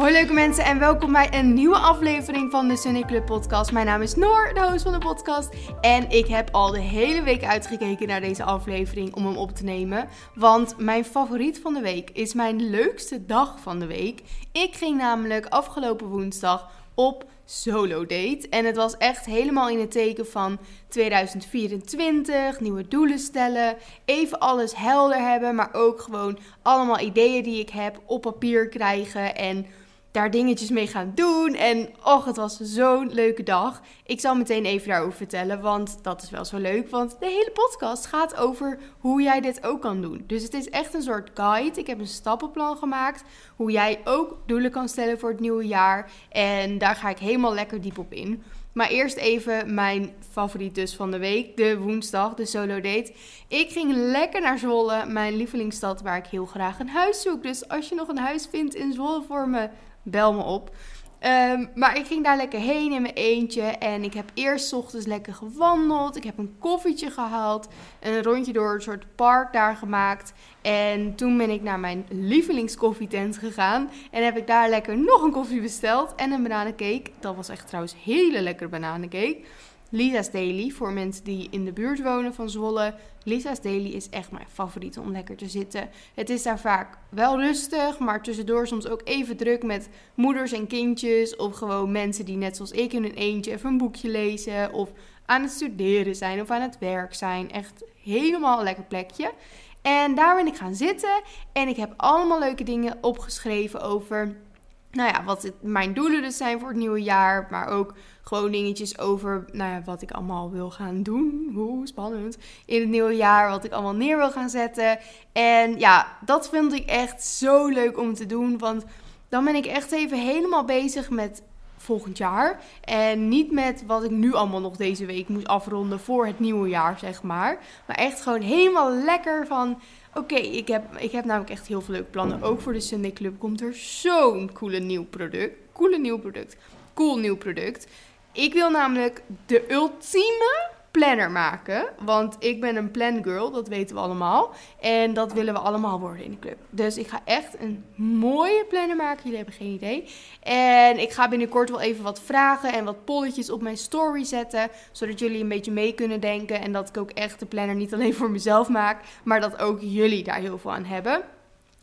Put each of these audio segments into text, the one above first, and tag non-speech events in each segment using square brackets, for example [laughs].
Hoi leuke mensen en welkom bij een nieuwe aflevering van de Sunny Club podcast. Mijn naam is Noor, de host van de podcast. En ik heb al de hele week uitgekeken naar deze aflevering om hem op te nemen. Want mijn favoriet van de week is mijn leukste dag van de week. Ik ging namelijk afgelopen woensdag op solo date. En het was echt helemaal in het teken van 2024, nieuwe doelen stellen, even alles helder hebben, maar ook gewoon allemaal ideeën die ik heb op papier krijgen en daar dingetjes mee gaan doen. En och, het was zo'n leuke dag. Ik zal meteen even daarover vertellen, want dat is wel zo leuk. Want de hele podcast gaat over hoe jij dit ook kan doen. Dus het is echt een soort guide. Ik heb een stappenplan gemaakt hoe jij ook doelen kan stellen voor het nieuwe jaar. En daar ga ik helemaal lekker diep op in. Maar eerst even mijn favoriet dus van de week, de woensdag, de solo date. Ik ging lekker naar Zwolle, mijn lievelingsstad waar ik heel graag een huis zoek. Dus als je nog een huis vindt in Zwolle voor me, bel me op. Ehm, maar ik ging daar lekker heen in mijn eentje. En ik heb eerst ochtends lekker gewandeld. Ik heb een koffietje gehaald. Een rondje door een soort park daar gemaakt. En toen ben ik naar mijn lievelingskoffietent gegaan. En heb ik daar lekker nog een koffie besteld. En een bananencake. Dat was echt trouwens hele lekkere bananencake. Lisa's Daily, voor mensen die in de buurt wonen van Zwolle. Lisa's Daily is echt mijn favoriet om lekker te zitten. Het is daar vaak wel rustig, maar tussendoor soms ook even druk met moeders en kindjes. Of gewoon mensen die net zoals ik in een eentje even een boekje lezen. Of aan het studeren zijn of aan het werk zijn. Echt helemaal een lekker plekje. En daar ben ik gaan zitten en ik heb allemaal leuke dingen opgeschreven over nou ja, wat mijn doelen dus zijn voor het nieuwe jaar. Maar ook gewoon dingetjes over nou ja, wat ik allemaal wil gaan doen. Hoe spannend. In het nieuwe jaar, wat ik allemaal neer wil gaan zetten. En ja, dat vind ik echt zo leuk om te doen. Want dan ben ik echt even helemaal bezig met volgend jaar. En niet met wat ik nu allemaal nog deze week moet afronden voor het nieuwe jaar, zeg maar. Maar echt gewoon helemaal lekker van Oké, ik, heb, ik heb namelijk echt heel veel leuke plannen. Ook voor de Sunday Club komt er zo'n coole nieuw product. Coole nieuw product. Cool nieuw product. Ik wil namelijk de ultieme planner maken. Want ik ben een plan girl, dat weten we allemaal. En dat willen we allemaal worden in de club. Dus ik ga echt een mooie planner maken. Jullie hebben geen idee. En ik ga binnenkort wel even wat vragen en wat polletjes op mijn story zetten. Zodat jullie een beetje mee kunnen denken. En dat ik ook echt de planner niet alleen voor mezelf maak. Maar dat ook jullie daar heel veel aan hebben.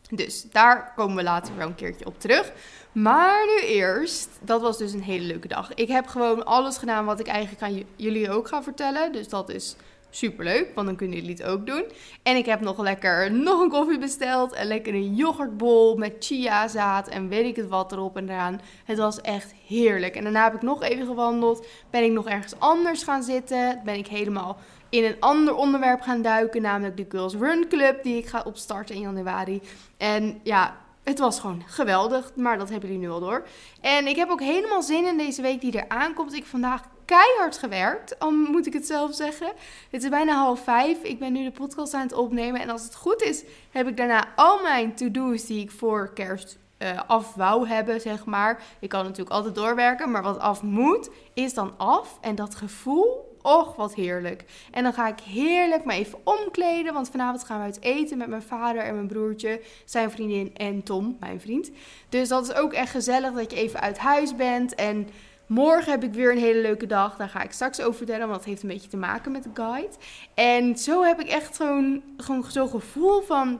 Dus daar komen we later wel een keertje op terug. Maar nu eerst, dat was dus een hele leuke dag. Ik heb gewoon alles gedaan wat ik eigenlijk aan jullie ook ga vertellen. Dus dat is super leuk, want dan kunnen jullie het ook doen. En ik heb nog lekker nog een koffie besteld. En lekker een yoghurtbol met chiazaad en weet ik het wat erop en eraan. Het was echt heerlijk. En daarna heb ik nog even gewandeld. Ben ik nog ergens anders gaan zitten. Ben ik helemaal in een ander onderwerp gaan duiken, namelijk de Girls Run Club, die ik ga opstarten in januari. En ja, het was gewoon geweldig, maar dat hebben jullie nu al door. En ik heb ook helemaal zin in deze week die er aankomt. Ik heb vandaag keihard gewerkt, al moet ik het zelf zeggen. Het is bijna half vijf. Ik ben nu de podcast aan het opnemen. En als het goed is, heb ik daarna al mijn to-do's die ik voor kerst uh, af wou hebben, zeg maar. Ik kan natuurlijk altijd doorwerken, maar wat af moet, is dan af. En dat gevoel Och, wat heerlijk. En dan ga ik heerlijk me even omkleden. Want vanavond gaan we uit eten met mijn vader en mijn broertje, zijn vriendin en Tom, mijn vriend. Dus dat is ook echt gezellig dat je even uit huis bent. En morgen heb ik weer een hele leuke dag. Daar ga ik straks over vertellen, want dat heeft een beetje te maken met de guide. En zo heb ik echt zo'n zo'n gevoel van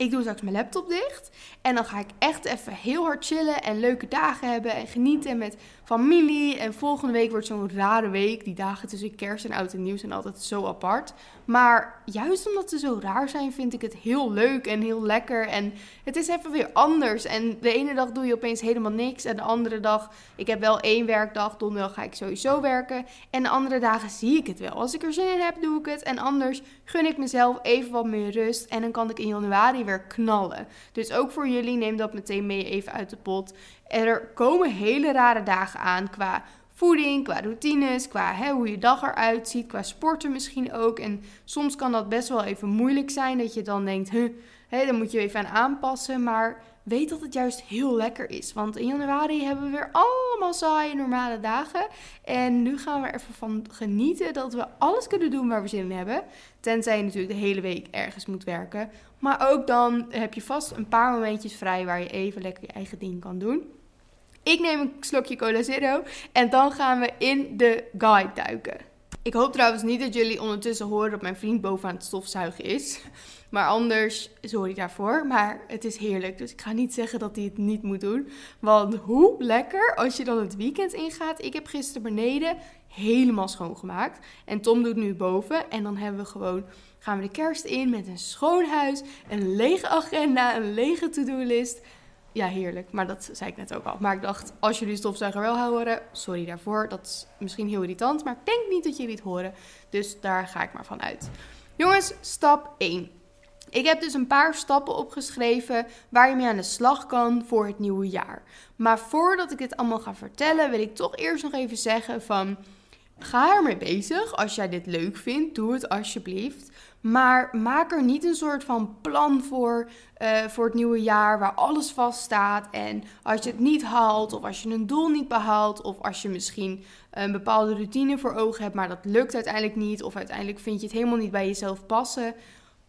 ik doe straks mijn laptop dicht. En dan ga ik echt even heel hard chillen en leuke dagen hebben. En genieten met familie. En volgende week wordt zo'n rare week. Die dagen tussen kerst en oud en nieuw zijn altijd zo apart. Maar juist omdat ze zo raar zijn, vind ik het heel leuk en heel lekker. En het is even weer anders. En de ene dag doe je opeens helemaal niks. En de andere dag, ik heb wel één werkdag. Donderdag ga ik sowieso werken. En de andere dagen zie ik het wel. Als ik er zin in heb, doe ik het. En anders gun ik mezelf even wat meer rust. En dan kan ik in januari weer knallen. Dus ook voor jullie, neem dat meteen mee even uit de pot. Er komen hele rare dagen aan qua voeding, qua routines, qua hoe je dag eruit ziet, qua sporten misschien ook. En soms kan dat best wel even moeilijk zijn, dat je dan denkt, huh, dan moet je even aan aanpassen. Maar weet dat het juist heel lekker is. Want in januari hebben we weer allemaal saaie normale dagen. En nu gaan we ervan van genieten dat we alles kunnen doen waar we zin in hebben. Tenzij je natuurlijk de hele week ergens moet werken. Maar ook dan heb je vast een paar momentjes vrij waar je even lekker je eigen ding kan doen. Ik neem een slokje Cola Zero en dan gaan we in de guide duiken. Ik hoop trouwens niet dat jullie ondertussen horen dat mijn vriend boven aan het stofzuigen is. [laughs] Maar anders, sorry daarvoor. Maar het is heerlijk. Dus ik ga niet zeggen dat hij het niet moet doen. Want hoe lekker als je dan het weekend ingaat. Ik heb gisteren beneden helemaal schoongemaakt. En Tom doet nu boven. En dan hebben we gewoon, gaan we de kerst in met een schoon huis. Een lege agenda, een lege to-do-list. Ja, heerlijk. Maar dat zei ik net ook al. Maar ik dacht, als jullie stofzuiger wel horen, sorry daarvoor. Dat is misschien heel irritant. Maar ik denk niet dat jullie het horen. Dus daar ga ik maar van uit. Jongens, stap 1. Ik heb dus een paar stappen opgeschreven waar je mee aan de slag kan voor het nieuwe jaar. Maar voordat ik dit allemaal ga vertellen, wil ik toch eerst nog even zeggen van ga ermee bezig. Als jij dit leuk vindt, doe het alsjeblieft. Maar maak er niet een soort van plan voor uh, voor het nieuwe jaar waar alles vaststaat. En als je het niet haalt, of als je een doel niet behaalt, of als je misschien een bepaalde routine voor ogen hebt, maar dat lukt uiteindelijk niet, of uiteindelijk vind je het helemaal niet bij jezelf passen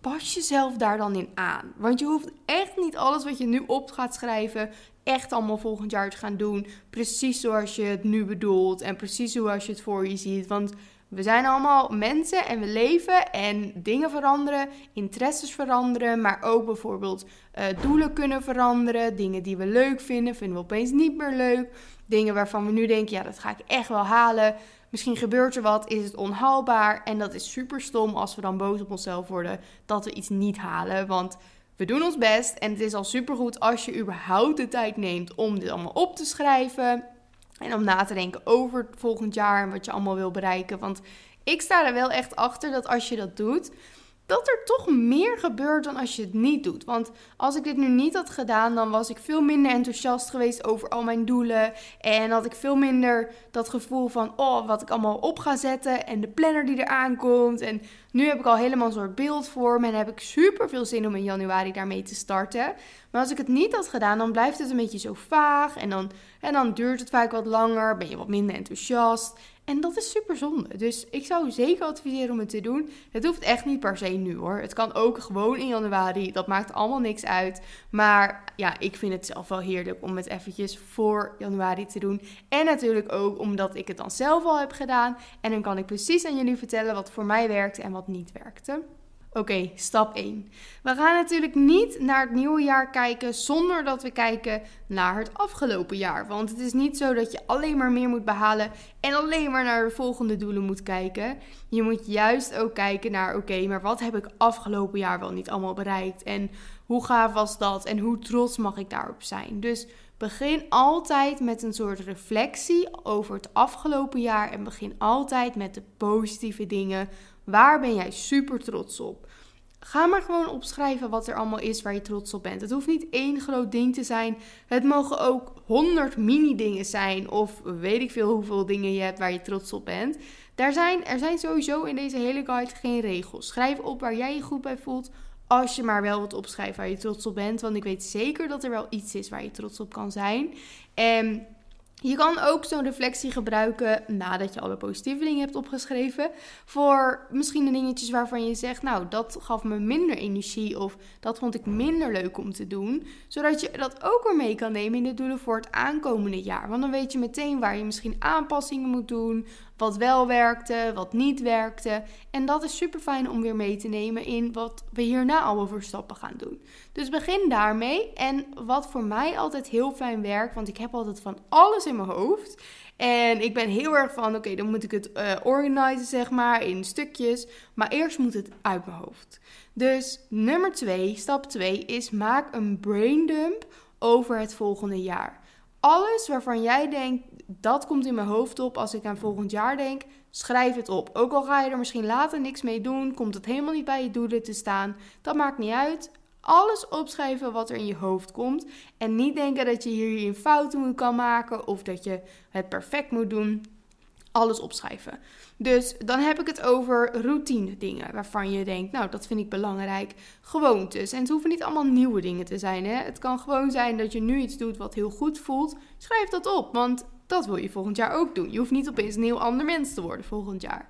pas jezelf daar dan in aan. Want je hoeft echt niet alles wat je nu op gaat schrijven, echt allemaal volgend jaar te gaan doen. Precies zoals je het nu bedoelt en precies zoals je het voor je ziet. Want we zijn allemaal mensen en we leven en dingen veranderen, interesses veranderen, maar ook bijvoorbeeld uh, doelen kunnen veranderen. Dingen die we leuk vinden, vinden we opeens niet meer leuk. Dingen waarvan we nu denken, ja, dat ga ik echt wel halen. Misschien gebeurt er wat, is het onhaalbaar. En dat is super stom als we dan boos op onszelf worden dat we iets niet halen. Want we doen ons best en het is al supergoed als je überhaupt de tijd neemt om dit allemaal op te schrijven. En om na te denken over volgend jaar en wat je allemaal wil bereiken. Want ik sta er wel echt achter dat als je dat doet, dat er toch meer gebeurt dan als je het niet doet. Want als ik dit nu niet had gedaan, dan was ik veel minder enthousiast geweest over al mijn doelen. En had ik veel minder dat gevoel van, oh, wat ik allemaal op ga zetten. En de planner die eraan komt. En nu heb ik al helemaal een soort beeld voor me. En heb ik super veel zin om in januari daarmee te starten. Maar als ik het niet had gedaan, dan blijft het een beetje zo vaag. En dan, en dan duurt het vaak wat langer. Ben je wat minder enthousiast. En dat is super zonde. Dus ik zou zeker adviseren om het te doen. Het hoeft echt niet per se nu hoor. Het kan ook gewoon in januari. Dat maakt allemaal niks uit. Maar ja, ik vind het zelf wel heerlijk om het eventjes voor januari te doen. En natuurlijk ook omdat ik het dan zelf al heb gedaan. En dan kan ik precies aan jullie vertellen wat voor mij werkte en wat niet werkte. Oké, stap 1. We gaan natuurlijk niet naar het nieuwe jaar kijken zonder dat we kijken naar het afgelopen jaar. Want het is niet zo dat je alleen maar meer moet behalen en alleen maar naar de volgende doelen moet kijken. Je moet juist ook kijken naar: oké, maar wat heb ik afgelopen jaar wel niet allemaal bereikt? En hoe gaaf was dat? En hoe trots mag ik daarop zijn? Dus begin altijd met een soort reflectie over het afgelopen jaar en begin altijd met de positieve dingen Waar ben jij super trots op? Ga maar gewoon opschrijven wat er allemaal is waar je trots op bent. Het hoeft niet één groot ding te zijn. Het mogen ook honderd mini-dingen zijn. Of weet ik veel hoeveel dingen je hebt waar je trots op bent. Daar zijn, er zijn sowieso in deze hele guide geen regels. Schrijf op waar jij je goed bij voelt. Als je maar wel wat opschrijft waar je trots op bent. Want ik weet zeker dat er wel iets is waar je trots op kan zijn. En je kan ook zo'n reflectie gebruiken nadat je alle positieve dingen hebt opgeschreven. Voor misschien de dingetjes waarvan je zegt, nou dat gaf me minder energie of dat vond ik minder leuk om te doen. Zodat je dat ook weer mee kan nemen in de doelen voor het aankomende jaar. Want dan weet je meteen waar je misschien aanpassingen moet doen wat wel werkte, wat niet werkte. En dat is super fijn om weer mee te nemen in wat we hierna allemaal voor stappen gaan doen. Dus begin daarmee. En wat voor mij altijd heel fijn werkt, want ik heb altijd van alles in mijn hoofd. En ik ben heel erg van, oké, dan moet ik het uh, organiseren, zeg maar, in stukjes. Maar eerst moet het uit mijn hoofd. Dus nummer twee, stap 2, is maak een braindump over het volgende jaar. Alles waarvan jij denkt, dat komt in mijn hoofd op als ik aan volgend jaar denk. Schrijf het op. Ook al ga je er misschien later niks mee doen, komt het helemaal niet bij je doelen te staan. Dat maakt niet uit. Alles opschrijven wat er in je hoofd komt. En niet denken dat je hierin fouten moet kan maken of dat je het perfect moet doen. Alles opschrijven. Dus dan heb ik het over routine dingen waarvan je denkt, nou dat vind ik belangrijk. Gewoontes. En het hoeven niet allemaal nieuwe dingen te zijn. Hè? Het kan gewoon zijn dat je nu iets doet wat heel goed voelt. Schrijf dat op, want dat wil je volgend jaar ook doen. Je hoeft niet opeens een heel ander mens te worden volgend jaar.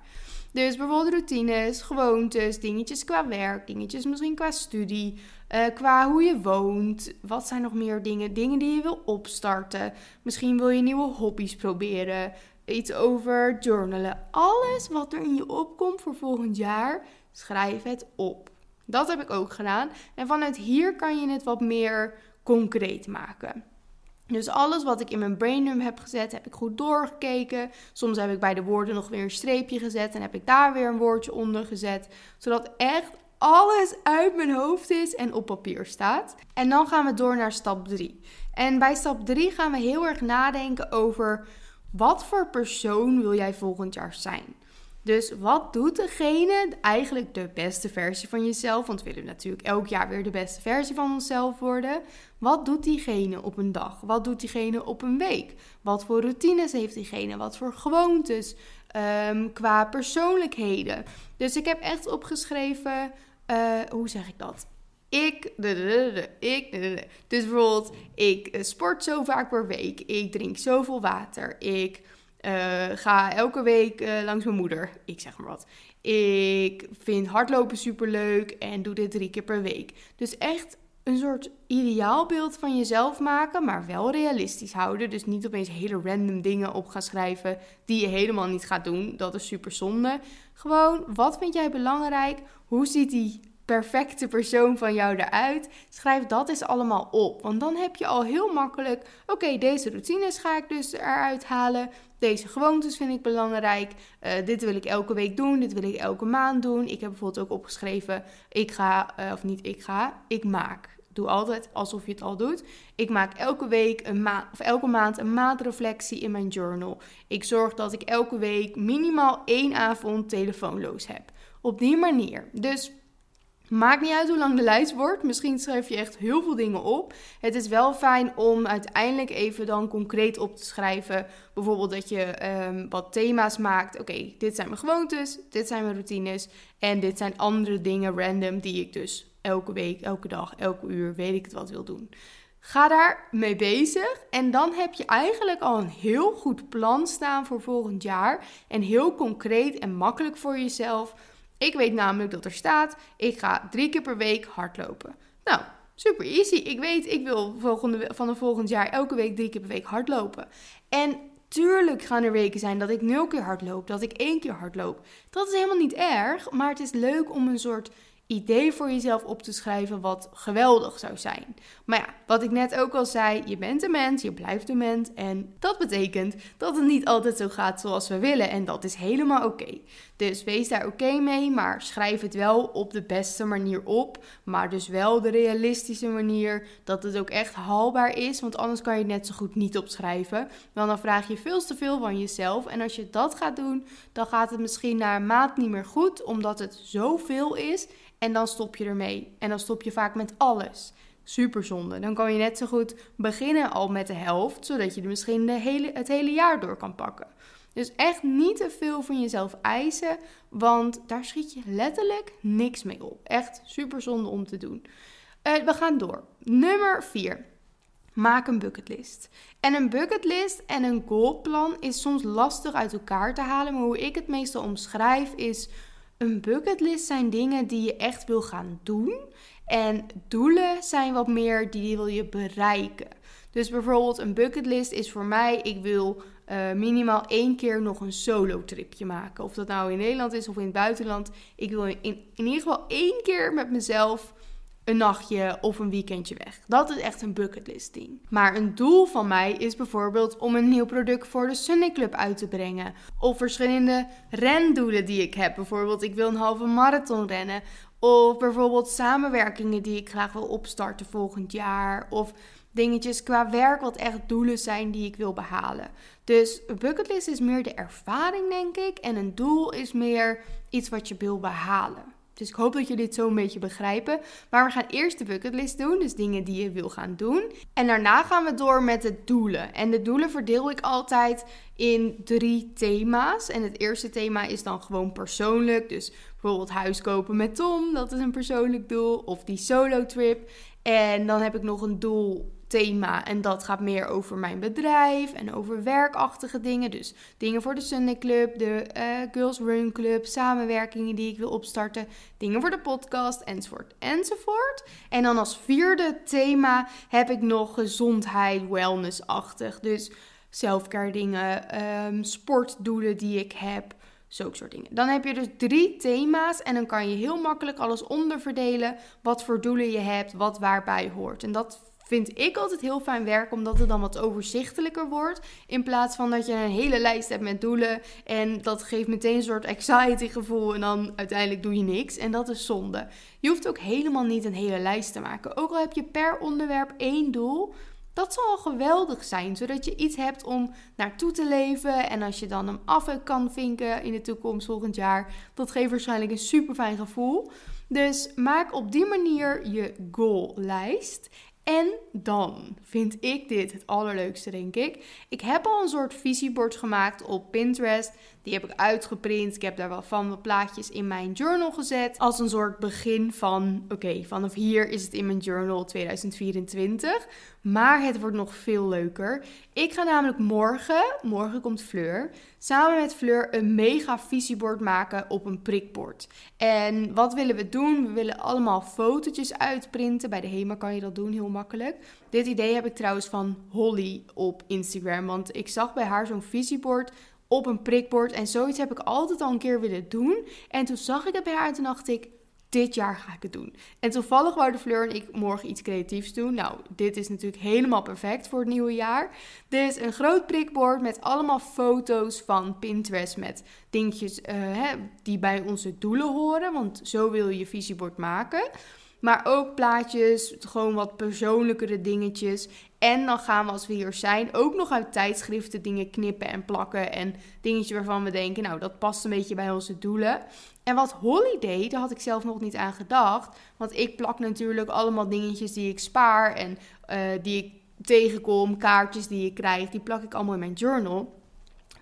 Dus bijvoorbeeld routines, gewoontes, dingetjes qua werk, dingetjes misschien qua studie, uh, qua hoe je woont. Wat zijn nog meer dingen? Dingen die je wil opstarten. Misschien wil je nieuwe hobby's proberen. Iets over journalen. Alles wat er in je opkomt voor volgend jaar, schrijf het op. Dat heb ik ook gedaan. En vanuit hier kan je het wat meer concreet maken. Dus alles wat ik in mijn braindump heb gezet, heb ik goed doorgekeken. Soms heb ik bij de woorden nog weer een streepje gezet en heb ik daar weer een woordje onder gezet. Zodat echt alles uit mijn hoofd is en op papier staat. En dan gaan we door naar stap 3. En bij stap 3 gaan we heel erg nadenken over wat voor persoon wil jij volgend jaar zijn. Dus wat doet degene, eigenlijk de beste versie van jezelf? Want we willen natuurlijk elk jaar weer de beste versie van onszelf worden. Wat doet diegene op een dag? Wat doet diegene op een week? Wat voor routines heeft diegene? Wat voor gewoontes? Um, qua persoonlijkheden. Dus ik heb echt opgeschreven, uh, hoe zeg ik dat? Ik, ik, dus bijvoorbeeld, ik eh, sport zo vaak per week. Ik drink zoveel water. Ik uh, ga elke week uh, langs mijn moeder. Ik zeg maar wat. Ik vind hardlopen super leuk en doe dit drie keer per week. Dus echt een soort ideaalbeeld van jezelf maken, maar wel realistisch houden. Dus niet opeens hele random dingen op gaan schrijven die je helemaal niet gaat doen. Dat is super zonde. Gewoon, wat vind jij belangrijk? Hoe ziet die perfecte persoon van jou eruit? Schrijf dat eens allemaal op. Want dan heb je al heel makkelijk: oké, deze routines ga ik dus eruit halen. Deze gewoontes vind ik belangrijk. Uh, dit wil ik elke week doen. Dit wil ik elke maand doen. Ik heb bijvoorbeeld ook opgeschreven: ik ga, uh, of niet ik ga, ik maak. Doe altijd alsof je het al doet. Ik maak elke week een maand of elke maand een maandreflectie in mijn journal. Ik zorg dat ik elke week minimaal één avond telefoonloos heb. Op die manier. Dus Maakt niet uit hoe lang de lijst wordt. Misschien schrijf je echt heel veel dingen op. Het is wel fijn om uiteindelijk even dan concreet op te schrijven. Bijvoorbeeld dat je um, wat thema's maakt. Oké, dit zijn mijn gewoontes, dit zijn mijn routines. En dit zijn andere dingen random die ik dus elke week, elke dag, elke uur, weet ik het wat wil doen. Ga daar mee bezig en dan heb je eigenlijk al een heel goed plan staan voor volgend jaar. En heel concreet en makkelijk voor jezelf ik weet namelijk dat er staat: ik ga drie keer per week hardlopen. Nou, super easy. Ik weet, ik wil volgende, van de volgend jaar elke week drie keer per week hardlopen. En tuurlijk gaan er weken zijn dat ik nul keer hardloop, dat ik één keer hardloop. Dat is helemaal niet erg, maar het is leuk om een soort idee voor jezelf op te schrijven wat geweldig zou zijn. Maar ja, wat ik net ook al zei, je bent een mens, je blijft een mens en dat betekent dat het niet altijd zo gaat zoals we willen en dat is helemaal oké. Dus wees daar oké mee, maar schrijf het wel op de beste manier op, maar dus wel de realistische manier dat het ook echt haalbaar is, want anders kan je het net zo goed niet opschrijven. Want dan vraag je veel te veel van jezelf en als je dat gaat doen, dan gaat het misschien na een niet meer goed, omdat het zoveel is en dan stop je ermee. En dan stop je vaak met alles. Super zonde. Dan kan je net zo goed beginnen al met de helft, zodat je er misschien de hele, het hele jaar door kan pakken. Dus echt niet te veel van jezelf eisen, want daar schiet je letterlijk niks mee op. Echt super zonde om te doen. Uh, we gaan door. Nummer 4. Maak een bucketlist. En een bucketlist en een goalplan is soms lastig uit elkaar te halen. Maar hoe ik het meestal omschrijf is een bucketlist zijn dingen die je echt wil gaan doen. En doelen zijn wat meer die wil je bereiken. Dus bijvoorbeeld een bucketlist is voor mij, ik wil uh, minimaal één keer nog een solo tripje maken. Of dat nou in Nederland is of in het buitenland. Ik wil in, in ieder geval één keer met mezelf een nachtje of een weekendje weg. Dat is echt een bucketlist ding. Maar een doel van mij is bijvoorbeeld om een nieuw product voor de Sunny Club uit te brengen. Of verschillende rendoelen die ik heb. Bijvoorbeeld ik wil een halve marathon rennen. Of bijvoorbeeld samenwerkingen die ik graag wil opstarten volgend jaar. Of dingetjes qua werk wat echt doelen zijn die ik wil behalen. Dus een bucketlist is meer de ervaring denk ik. En een doel is meer iets wat je wil behalen. Dus ik hoop dat jullie dit zo een beetje begrijpen. Maar we gaan eerst de bucketlist doen, dus dingen die je wil gaan doen. En daarna gaan we door met de doelen. En de doelen verdeel ik altijd in drie thema's. En het eerste thema is dan gewoon persoonlijk. Dus bijvoorbeeld huis kopen met Tom, dat is een persoonlijk doel. Of die solo trip. En dan heb ik nog een doel thema. En dat gaat meer over mijn bedrijf en over werkachtige dingen. Dus dingen voor de Sunday Club, de uh, Girls Run Club, samenwerkingen die ik wil opstarten, dingen voor de podcast, enzovoort, enzovoort. En dan als vierde thema heb ik nog gezondheid, wellness-achtig. Dus selfcare dingen, um, sportdoelen die ik heb. Zulke soort dingen. Dan heb je dus drie thema's en dan kan je heel makkelijk alles onderverdelen. Wat voor doelen je hebt, wat waarbij hoort. En dat vind ik altijd heel fijn werk, omdat het dan wat overzichtelijker wordt. In plaats van dat je een hele lijst hebt met doelen en dat geeft meteen een soort anxiety gevoel en dan uiteindelijk doe je niks. En dat is zonde. Je hoeft ook helemaal niet een hele lijst te maken. Ook al heb je per onderwerp één doel, dat zal al geweldig zijn, zodat je iets hebt om naartoe te leven. En als je dan hem af kan vinken in de toekomst volgend jaar, dat geeft waarschijnlijk een super fijn gevoel. Dus maak op die manier je goallijst. En dan vind ik dit het allerleukste, denk ik. Ik heb al een soort visiebord gemaakt op Pinterest. Die heb ik uitgeprint. Ik heb daar wel van wat plaatjes in mijn journal gezet. Als een soort begin van: oké, vanaf hier is het in mijn journal 2024. Maar het wordt nog veel leuker. Ik ga namelijk morgen, morgen komt Fleur, samen met Fleur een mega visiebord maken op een prikbord. En wat willen we doen? We willen allemaal fotootjes uitprinten. Bij de HEMA kan je dat doen, heel makkelijk. Dit idee heb ik trouwens van Holly op Instagram. Want ik zag bij haar zo'n visiebord op een prikbord. En zoiets heb ik altijd al een keer willen doen. En toen zag ik het bij haar en dacht ik, dit jaar ga ik het doen. En toevallig wouden Fleur en ik morgen iets creatiefs doen. Nou, dit is natuurlijk helemaal perfect voor het nieuwe jaar. Is een groot prikbord met allemaal foto's van Pinterest met dingetjes hè, die bij onze doelen horen. Want zo wil je je visiebord maken. Maar ook plaatjes, gewoon wat persoonlijkere dingetjes. En dan gaan we als we hier zijn ook nog uit tijdschriften dingen knippen en plakken. En dingetjes waarvan we denken, nou dat past een beetje bij onze doelen. En wat Holiday, daar had ik zelf nog niet aan gedacht. Want ik plak natuurlijk allemaal dingetjes die ik spaar en uh, die ik tegenkom, kaartjes die ik krijg. Die plak ik allemaal in mijn journal.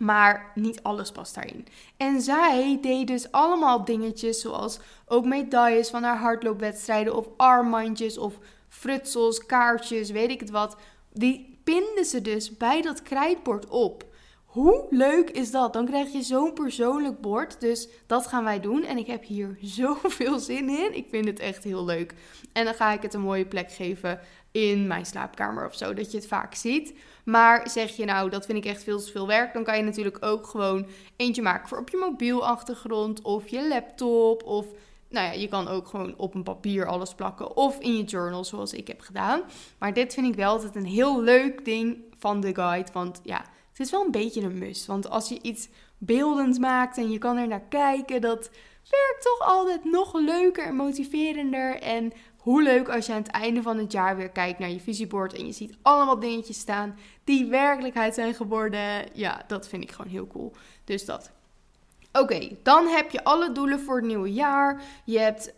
Maar niet alles past daarin. En zij deed dus allemaal dingetjes zoals ook medailles van haar hardloopwedstrijden of armbandjes of frutsels, kaartjes, weet ik het wat. Die pinden ze dus bij dat krijtbord op. Hoe leuk is dat? Dan krijg je zo'n persoonlijk bord. Dus dat gaan wij doen. En ik heb hier [laughs] zoveel zin in. Ik vind het echt heel leuk. En dan ga ik het een mooie plek geven in mijn slaapkamer of zo. Dat je het vaak ziet. Maar zeg je nou, dat vind ik echt veel te veel werk. Dan kan je natuurlijk ook gewoon eentje maken voor op je mobiel achtergrond. Of je laptop. Of nou ja, je kan ook gewoon op een papier alles plakken. Of in je journal, zoals ik heb gedaan. Maar dit vind ik wel altijd een heel leuk ding van de guide. Want ja, het is wel een beetje een must. Want als je iets beeldend maakt en je kan er naar kijken, dat werkt toch altijd nog leuker en motiverender. En hoe leuk als je aan het einde van het jaar weer kijkt naar je visiebord en je ziet allemaal dingetjes staan die werkelijkheid zijn geworden. Ja, dat vind ik gewoon heel cool. Dus dat. Oké, dan heb je alle doelen voor het nieuwe jaar. Je hebt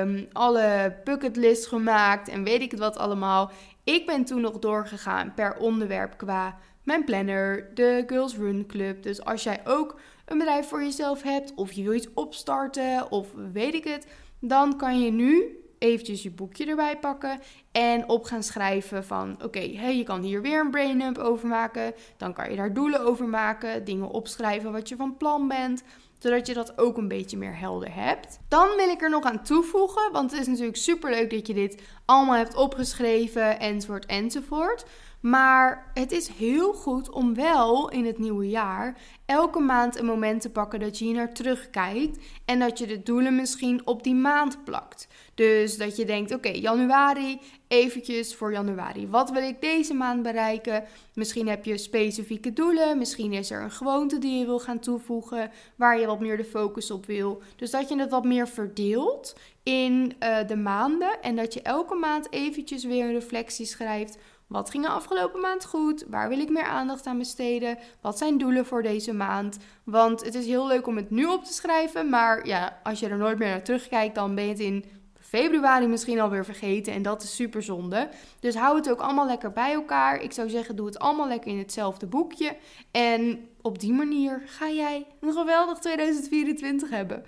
um, alle bucketlist gemaakt en weet ik het wat allemaal. Ik ben toen nog doorgegaan per onderwerp qua mijn planner, de Girls Run Club. Dus als jij ook een bedrijf voor jezelf hebt of je wil iets opstarten of weet ik het, dan kan je nu eventjes je boekje erbij pakken en op gaan schrijven van oké, okay, je kan hier weer een brain dump over maken, dan kan je daar doelen over maken, dingen opschrijven wat je van plan bent, zodat je dat ook een beetje meer helder hebt. Dan wil ik er nog aan toevoegen, want het is natuurlijk super leuk dat je dit allemaal hebt opgeschreven enzovoort enzovoort. Maar het is heel goed om wel in het nieuwe jaar elke maand een moment te pakken dat je hier naar terugkijkt en dat je de doelen misschien op die maand plakt. Dus dat je denkt, oké, januari, eventjes voor januari. Wat wil ik deze maand bereiken? Misschien heb je specifieke doelen, misschien is er een gewoonte die je wil gaan toevoegen, waar je wat meer de focus op wil. Dus dat je het wat meer verdeelt in uh, de maanden en dat je elke maand eventjes weer een reflectie schrijft wat ging de afgelopen maand goed? Waar wil ik meer aandacht aan besteden? Wat zijn doelen voor deze maand? Want het is heel leuk om het nu op te schrijven. Maar ja, als je er nooit meer naar terugkijkt, dan ben je het in februari misschien alweer vergeten. En dat is super zonde. Dus hou het ook allemaal lekker bij elkaar. Ik zou zeggen, doe het allemaal lekker in hetzelfde boekje. En op die manier ga jij een geweldig 2024 hebben.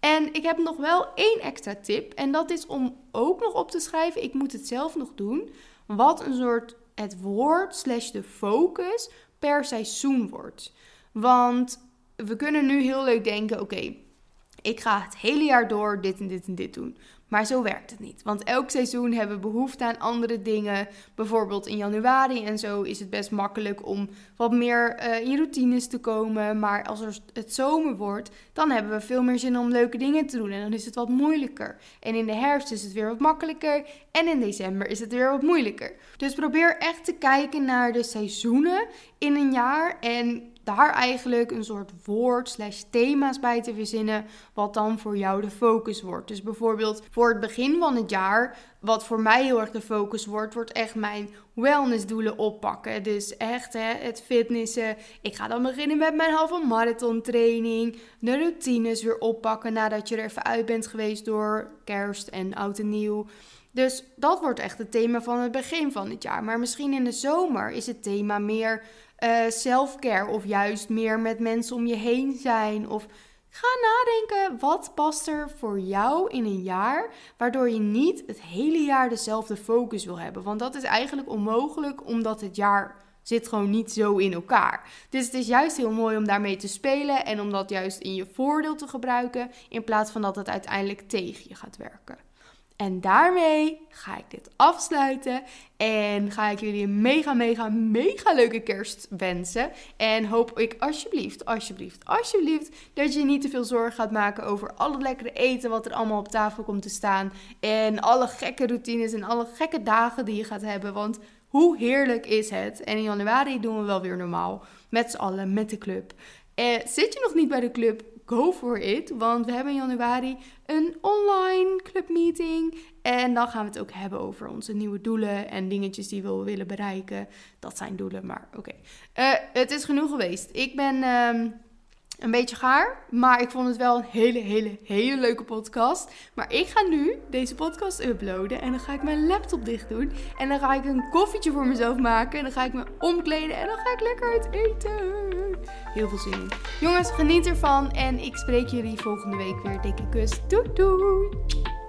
En ik heb nog wel één extra tip. En dat is om ook nog op te schrijven. Ik moet het zelf nog doen wat een soort het woord slash de focus per seizoen wordt. Want we kunnen nu heel leuk denken: oké, ik ga het hele jaar door dit en dit en dit doen. Maar zo werkt het niet. Want elk seizoen hebben we behoefte aan andere dingen. Bijvoorbeeld in januari en zo is het best makkelijk om wat meer uh, in routines te komen. Maar als er het zomer wordt, dan hebben we veel meer zin om leuke dingen te doen. En dan is het wat moeilijker. En in de herfst is het weer wat makkelijker. En in december is het weer wat moeilijker. Dus probeer echt te kijken naar de seizoenen in een jaar. En daar eigenlijk een soort woord slash thema's bij te verzinnen, wat dan voor jou de focus wordt. Dus bijvoorbeeld voor het begin van het jaar, wat voor mij heel erg de focus wordt, wordt echt mijn wellnessdoelen oppakken. Dus echt hè, het fitnessen. Ik ga dan beginnen met mijn halve marathon training. De routines weer oppakken nadat je er even uit bent geweest door kerst en oud en nieuw. Dus dat wordt echt het thema van het begin van het jaar. Maar misschien in de zomer is het thema meer uh, self-care of juist meer met mensen om je heen zijn. Of ga nadenken wat past er voor jou in een jaar, waardoor je niet het hele jaar dezelfde focus wil hebben. Want dat is eigenlijk onmogelijk, omdat het jaar zit gewoon niet zo in elkaar. Dus het is juist heel mooi om daarmee te spelen en om dat juist in je voordeel te gebruiken, in plaats van dat het uiteindelijk tegen je gaat werken. En daarmee ga ik dit afsluiten. En ga ik jullie een mega, mega, mega leuke kerst wensen. En hoop ik alsjeblieft, alsjeblieft, alsjeblieft dat je niet te veel zorgen gaat maken over al het lekkere eten wat er allemaal op tafel komt te staan. En alle gekke routines en alle gekke dagen die je gaat hebben. Want hoe heerlijk is het? En in januari doen we wel weer normaal. Met z'n allen, met de club. Eh, zit je nog niet bij de club? Go for it. Want we hebben in januari een online clubmeeting. En dan gaan we het ook hebben over onze nieuwe doelen en dingetjes die we willen bereiken. Dat zijn doelen, maar oké. Eh, het is genoeg geweest. Ik ben ehm, een beetje gaar, maar ik vond het wel een hele, hele, hele leuke podcast. Maar ik ga nu deze podcast uploaden en dan ga ik mijn laptop dicht doen. En dan ga ik een koffietje voor mezelf maken. En dan ga ik me omkleden en dan ga ik lekker uit eten. Heel veel zin in. Jongens, geniet ervan en ik spreek jullie volgende week weer. Dikke kus. Doei doei!